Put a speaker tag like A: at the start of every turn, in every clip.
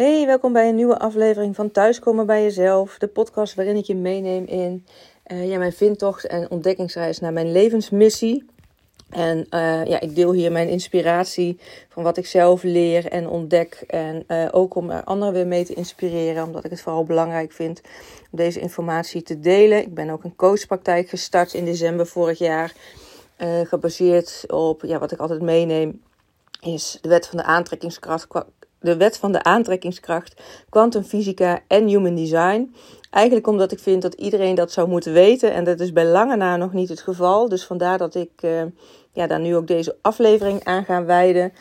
A: Hey, welkom bij een nieuwe aflevering van Thuiskomen bij Jezelf. De podcast waarin ik je meeneem in uh, ja, mijn vindtocht en ontdekkingsreis naar mijn levensmissie. En uh, ja, ik deel hier mijn inspiratie van wat ik zelf leer en ontdek. En uh, ook om er anderen weer mee te inspireren, omdat ik het vooral belangrijk vind om deze informatie te delen. Ik ben ook een coachpraktijk gestart in december vorig jaar. gebaseerd op ja, wat ik altijd meeneem, is de wet van de aantrekkingskracht de wet van de aantrekkingskracht, kwantumfysica en human design. Eigenlijk omdat ik vind dat iedereen dat zou moeten weten. En dat is bij lange na nog niet het geval. Dus vandaar dat ik uh, ja, daar nu ook deze aflevering aan ga wijden.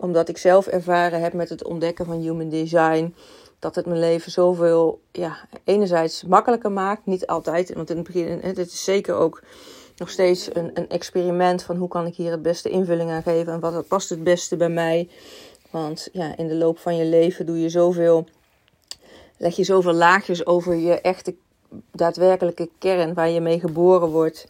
A: Omdat ik zelf ervaren heb met het ontdekken van human design. Dat het mijn leven zoveel, ja, enerzijds makkelijker maakt. Niet altijd, want in het begin, het is zeker ook nog steeds een, een experiment van hoe kan ik hier het beste invulling aan geven. En wat past het beste bij mij. Want ja, in de loop van je leven doe je zoveel, leg je zoveel laagjes over je echte daadwerkelijke kern waar je mee geboren wordt.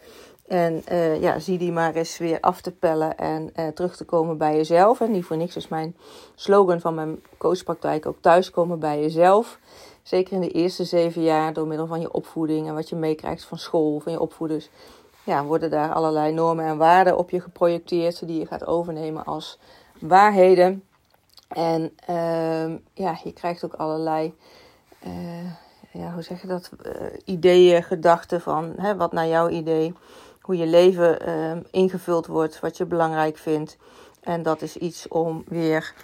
A: En uh, ja, zie die maar eens weer af te pellen en uh, terug te komen bij jezelf. En niet voor niks is mijn slogan van mijn coachpraktijk ook thuiskomen bij jezelf. Zeker in de eerste zeven jaar door middel van je opvoeding en wat je meekrijgt van school, van je opvoeders. Ja, worden daar allerlei normen en waarden op je geprojecteerd die je gaat overnemen als waarheden. En uh, ja, je krijgt ook allerlei, uh, ja, hoe zeg je dat, uh, ideeën, gedachten van hè, wat naar jouw idee, hoe je leven uh, ingevuld wordt, wat je belangrijk vindt. En dat is iets om weer,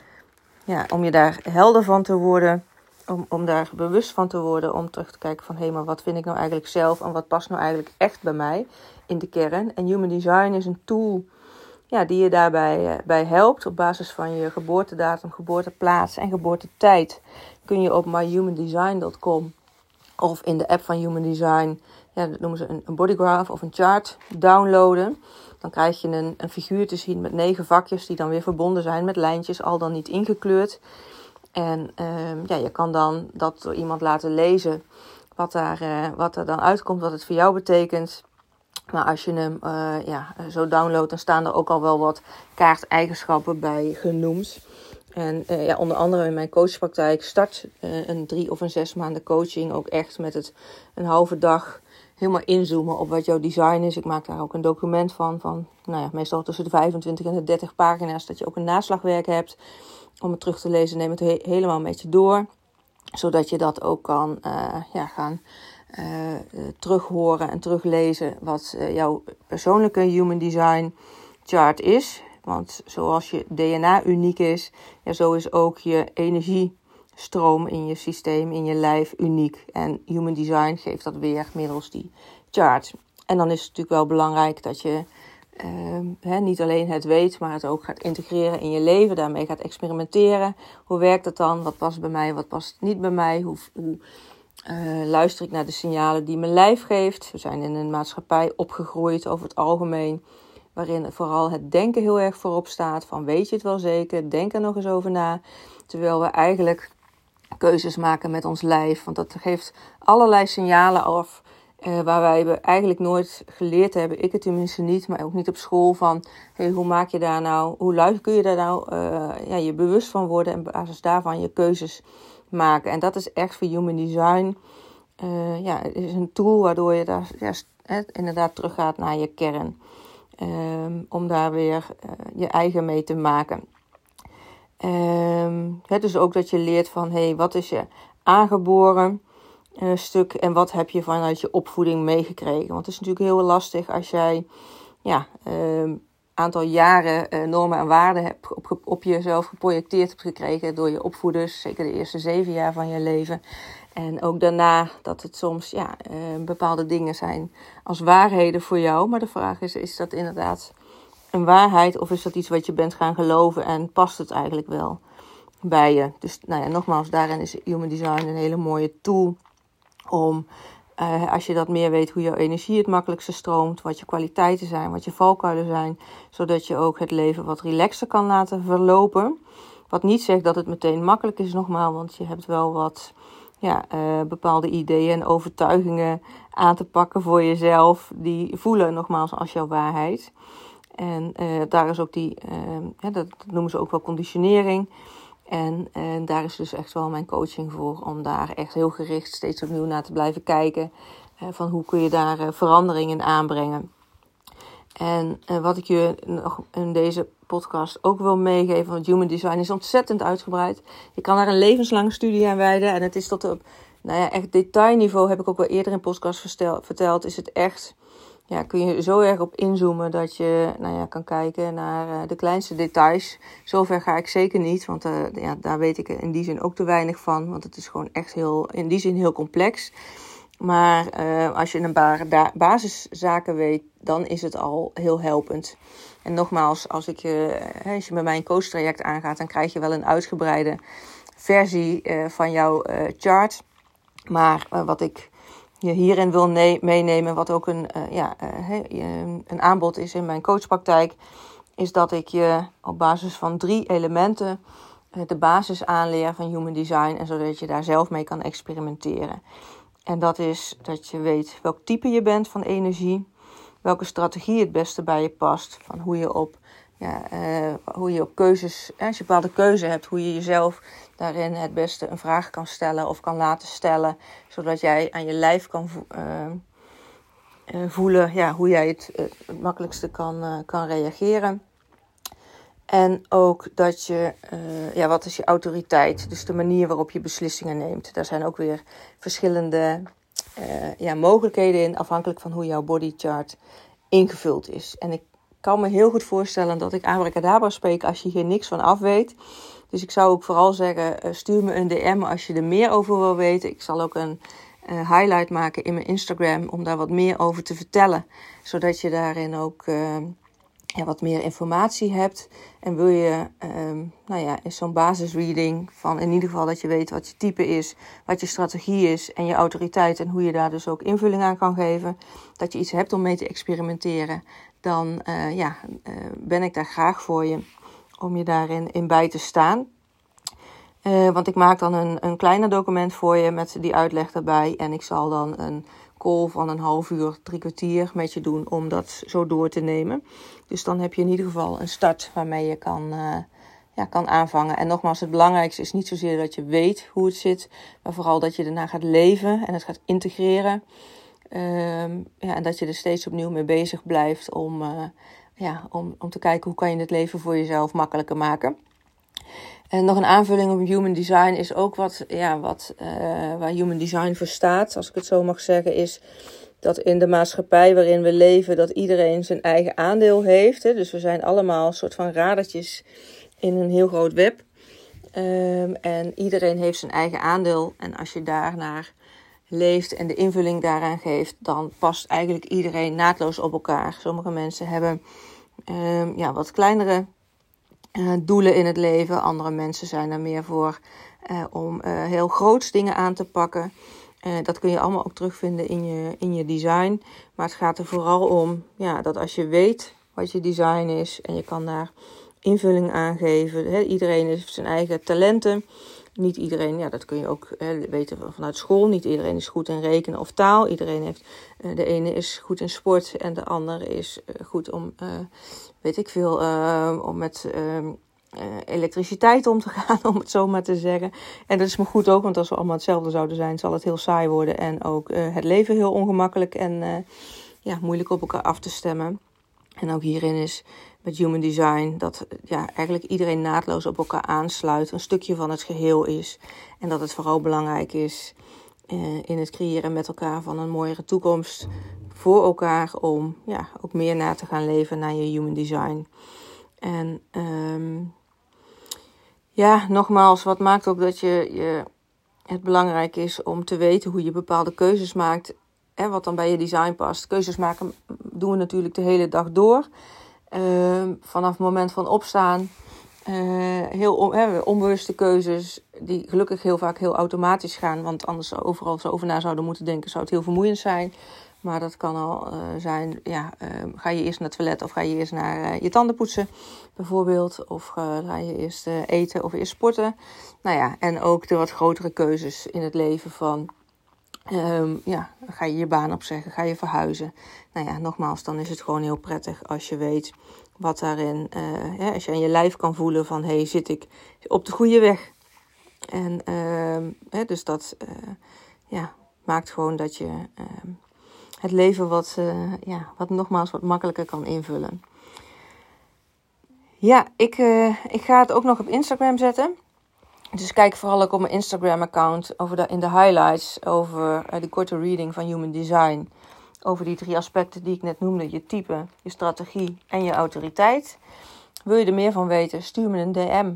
A: ja, om je daar helder van te worden, om, om daar bewust van te worden, om terug te kijken van hé, hey, maar wat vind ik nou eigenlijk zelf en wat past nou eigenlijk echt bij mij in de kern. En Human Design is een tool ja, die je daarbij uh, bij helpt. Op basis van je geboortedatum, geboorteplaats en geboortetijd kun je op myhumandesign.com of in de app van Human Design, ja, dat noemen ze een, bodygraph of een chart, downloaden. Dan krijg je een, een figuur te zien met negen vakjes die dan weer verbonden zijn met lijntjes, al dan niet ingekleurd. En uh, ja, je kan dan dat door iemand laten lezen wat, daar, uh, wat er dan uitkomt, wat het voor jou betekent. Maar als je hem uh, ja, zo downloadt, dan staan er ook al wel wat kaarteigenschappen bij genoemd. En uh, ja, onder andere in mijn coachpraktijk start een drie of een zes maanden coaching ook echt met het een halve dag helemaal inzoomen op wat jouw design is. Ik maak daar ook een document van, van nou ja, meestal tussen de 25 en de 30 pagina's, dat je ook een naslagwerk hebt om het terug te lezen. Neem het he helemaal met je door, zodat je dat ook kan ja, gaan uh, terughoren en teruglezen wat uh, jouw persoonlijke human design chart is. Want zoals je DNA uniek is, ja, zo is ook je energiestroom in je systeem, in je lijf uniek. En human design geeft dat weer middels die chart. En dan is het natuurlijk wel belangrijk dat je uh, niet alleen het weet, maar het ook gaat integreren in je leven. Daarmee gaat experimenteren. Hoe werkt dat dan? Wat past bij mij? Wat past niet bij mij? Hoe uh, luister ik naar de signalen die mijn lijf geeft. We zijn in een maatschappij opgegroeid over het algemeen, waarin vooral het denken heel erg voorop staat. Van weet je het wel zeker, denk er nog eens over na. Terwijl we eigenlijk keuzes maken met ons lijf. Want dat geeft allerlei signalen af. Uh, waar wij eigenlijk nooit geleerd hebben, ik het tenminste niet, maar ook niet op school, van hey, hoe maak je daar nou, hoe luister, kun je daar nou uh, ja, je bewust van worden en op basis daarvan je keuzes maken. En dat is echt voor Human Design. Uh, ja, het is een tool waardoor je daar ja, inderdaad teruggaat naar je kern. Um, om daar weer uh, je eigen mee te maken. Um, het is ook dat je leert van hé, hey, wat is je aangeboren uh, stuk en wat heb je vanuit je opvoeding meegekregen. Want het is natuurlijk heel lastig als jij ja, um, aantal jaren uh, normen en waarden hebt op, op jezelf geprojecteerd hebt gekregen door je opvoeders, zeker de eerste zeven jaar van je leven. En ook daarna dat het soms ja, uh, bepaalde dingen zijn als waarheden voor jou. Maar de vraag is, is dat inderdaad een waarheid of is dat iets wat je bent gaan geloven en past het eigenlijk wel bij je? Dus nou ja, nogmaals, daarin is Human Design een hele mooie tool om uh, als je dat meer weet hoe jouw energie het makkelijkste stroomt, wat je kwaliteiten zijn, wat je valkuilen zijn, zodat je ook het leven wat relaxer kan laten verlopen. Wat niet zegt dat het meteen makkelijk is, nogmaals, want je hebt wel wat ja, uh, bepaalde ideeën en overtuigingen aan te pakken voor jezelf, die voelen nogmaals als jouw waarheid. En uh, daar is ook die, dat, noemen ze ook wel conditionering. En, en daar is dus echt wel mijn coaching voor. Om daar echt heel gericht steeds opnieuw naar te blijven kijken. van hoe kun je daar veranderingen aanbrengen. En wat ik je nog in deze podcast ook wil meegeven, want human design is ontzettend uitgebreid. Je kan daar een levenslange studie aan wijden. En het is tot op nou ja, echt detailniveau, heb ik ook wel eerder in podcast verteld, is het echt, ja, kun je zo erg op inzoomen dat je nou ja, kan kijken naar uh, de kleinste details. Zover ga ik zeker niet, want uh, ja, daar weet ik in die zin ook te weinig van, want het is gewoon echt heel, in die zin heel complex. Maar uh, als je een paar basiszaken weet, dan is het al heel helpend. En nogmaals, als, ik, als je met mijn coach traject aangaat, dan krijg je wel een uitgebreide versie van jouw chart. Maar wat ik je hierin wil meenemen, wat ook een, ja, een aanbod is in mijn coachpraktijk, is dat ik je op basis van drie elementen de basis aanleer van human design. En zodat je daar zelf mee kan experimenteren. En dat is dat je weet welk type je bent van energie, welke strategie het beste bij je past, van hoe je op, ja, hoe je op keuzes, als je bepaalde keuze hebt, hoe je jezelf daarin het beste een vraag kan stellen of kan laten stellen, zodat jij aan je lijf kan uh, voelen ja, hoe jij het, het makkelijkste kan, kan reageren. En ook dat je, ja, wat is je autoriteit? Dus de manier waarop je beslissingen neemt. Daar zijn ook weer verschillende ja, mogelijkheden in, afhankelijk van hoe jouw bodychart ingevuld is. En ik kan me heel goed voorstellen dat ik abracadabra spreek als je hier niks van af weet. Dus ik zou ook vooral zeggen, uh, stuur me een DM als je er meer over wil weten. Ik zal ook een highlight maken in mijn Instagram om daar wat meer over te vertellen. Zodat je daarin ook ja, wat meer informatie hebt. En wil je, um, nou ja, is zo'n basisreading van in ieder geval dat je weet wat je type is, wat je strategie is en je autoriteit en hoe je daar dus ook invulling aan kan geven. Dat je iets hebt om mee te experimenteren. Dan uh, ja, uh, ben ik daar graag voor je om je daarin in bij te staan. Uh, want ik maak dan een, een kleiner document voor je met die uitleg erbij. En ik zal dan een van een half uur, drie kwartier met je doen om dat zo door te nemen. Dus dan heb je in ieder geval een start waarmee je kan, uh, ja, kan aanvangen. En nogmaals, het belangrijkste is niet zozeer dat je weet hoe het zit, maar vooral dat je daarna gaat leven en het gaat integreren. Um, ja, en dat je er steeds opnieuw mee bezig blijft om, uh, ja, om, om te kijken hoe kan je het leven voor jezelf makkelijker maken. En nog een aanvulling op human design is ook wat, ja, wat uh, waar human design voor staat, als ik het zo mag zeggen, is dat in de maatschappij waarin we leven, dat iedereen zijn eigen aandeel heeft. Hè? Dus we zijn allemaal een soort van radertjes in een heel groot web. Um, en iedereen heeft zijn eigen aandeel. En als je daarnaar leeft en de invulling daaraan geeft, dan past eigenlijk iedereen naadloos op elkaar. Sommige mensen hebben um, ja, wat kleinere uh, doelen in het leven. Andere mensen zijn er meer voor uh, om uh, heel groots dingen aan te pakken. dat kun je allemaal ook terugvinden in je, in je design. Maar het gaat er vooral om ja, dat als je weet wat je design is en je kan daar invulling aan geven. Iedereen heeft zijn eigen talenten. Niet iedereen, ja, dat kun je ook hè, weten vanuit school. Niet iedereen is goed in rekenen of taal. Iedereen heeft, de ene is goed in sport en de andere is goed om weet ik veel, om met uh, elektriciteit om te gaan, om het zo maar te zeggen. En dat is me goed ook, want als we allemaal hetzelfde zouden zijn, zal het heel saai worden en ook het leven heel ongemakkelijk en ja, moeilijk op elkaar af te stemmen. En ook hierin is met human design dat ja, eigenlijk iedereen naadloos op elkaar aansluit, een stukje van het geheel is. En dat het vooral belangrijk is in het creëren met elkaar van een mooiere toekomst voor elkaar om ja, ook meer na te gaan leven naar je human design. En um, ja, nogmaals, wat maakt ook dat je, je het belangrijk is om te weten hoe je bepaalde keuzes maakt. En wat dan bij je design past. Keuzes maken doen we natuurlijk de hele dag door. Uh, vanaf het moment van opstaan. Uh, heel on, onbewuste keuzes die gelukkig heel vaak heel automatisch gaan. Want anders overal zo over na zouden moeten denken, zou het heel vermoeiend zijn. Maar dat kan al uh, zijn, ja, uh, ga je eerst naar het toilet of ga je eerst naar uh, je tanden poetsen, bijvoorbeeld. Of ga je eerst eten of eerst sporten. Nou ja, en ook de wat grotere keuzes in het leven van Um, ja, ga je je baan opzeggen, ga je verhuizen. Nou ja, nogmaals, dan is het gewoon heel prettig als je weet wat daarin, uh, als je aan je lijf kan voelen van, hey, zit ik op de goede weg? En uh, dus dat uh, ja, maakt gewoon dat je ehm, het leven wat, uh, ja, wat nogmaals wat makkelijker kan invullen. Ja, ik, ik ga het ook nog op Instagram zetten. Dus kijk vooral ook op mijn Instagram-account in de highlights over uh, de korte reading van Human Design. Over die drie aspecten die ik net noemde: je type, je strategie en je autoriteit. Wil je er meer van weten? Stuur me een DM.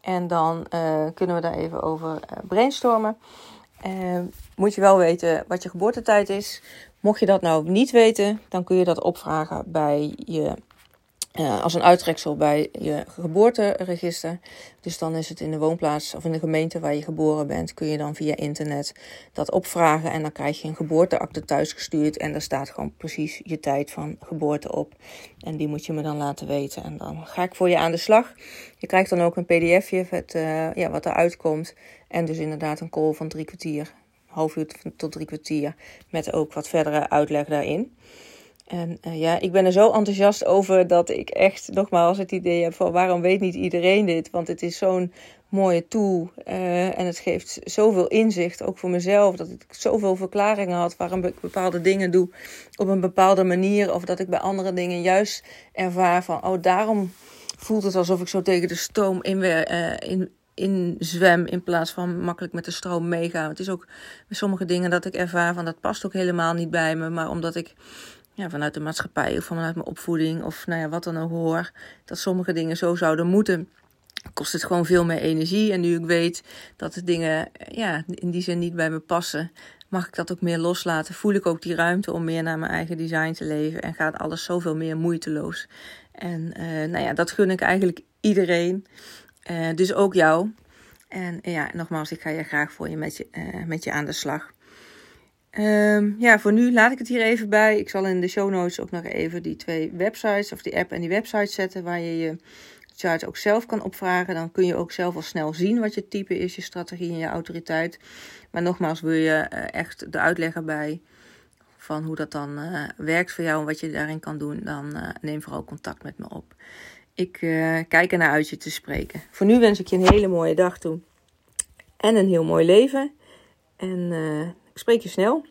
A: En dan uh, kunnen we daar even over uh, brainstormen. moet je wel weten wat je geboortetijd is. Mocht je dat nou niet weten, dan kun je dat opvragen bij je uh, als een uittreksel bij je geboorteregister. Dus dan is het in de woonplaats of in de gemeente waar je geboren bent, kun je dan via internet dat opvragen en dan krijg je een geboorteakte thuisgestuurd en daar staat gewoon precies je tijd van geboorte op. En die moet je me dan laten weten en dan ga ik voor je aan de slag. Je krijgt dan ook een pdfje met, uh, ja, wat eruit komt en dus inderdaad een call van drie kwartier, half uur tot drie kwartier met ook wat verdere uitleg daarin. En uh, ja, ik ben er zo enthousiast over dat ik echt nogmaals het idee heb van waarom weet niet iedereen dit? Want het is zo'n mooie tool uh, en het geeft zoveel inzicht, ook voor mezelf, dat ik zoveel verklaringen had waarom ik bepaalde dingen doe op een bepaalde manier. Of dat ik bij andere dingen juist ervaar van, oh daarom voelt het alsof ik zo tegen de stoom in, uh, in, in zwem in plaats van makkelijk met de stroom meegaan. Het is ook bij sommige dingen dat ik ervaar van dat past ook helemaal niet bij me, maar omdat ik ja, vanuit de maatschappij of vanuit mijn opvoeding of nou ja, wat dan ook hoor, dat sommige dingen zo zouden moeten, kost het gewoon veel meer energie. En nu ik weet dat de dingen ja, in die zin niet bij me passen, mag ik dat ook meer loslaten. Voel ik ook die ruimte om meer naar mijn eigen design te leven en gaat alles zoveel meer moeiteloos. En uh, nou ja, dat gun ik eigenlijk iedereen. Uh, dus ook jou. En ja, nogmaals, ik ga je graag voor je met je, uh, met je aan de slag. Um, ja, voor nu laat ik het hier even bij. Ik zal in de show notes ook nog even die twee websites, of die app en die website zetten, waar je je chart ook zelf kan opvragen. Dan kun je ook zelf al snel zien wat je type is, je strategie en je autoriteit. Maar nogmaals, wil je uh, echt de uitleg erbij van hoe dat dan uh, werkt voor jou en wat je daarin kan doen, dan uh, neem vooral contact met me op. Ik kijk ernaar uit je te spreken. Voor nu wens ik je een hele mooie dag toe en een heel mooi leven. En spreek je snel.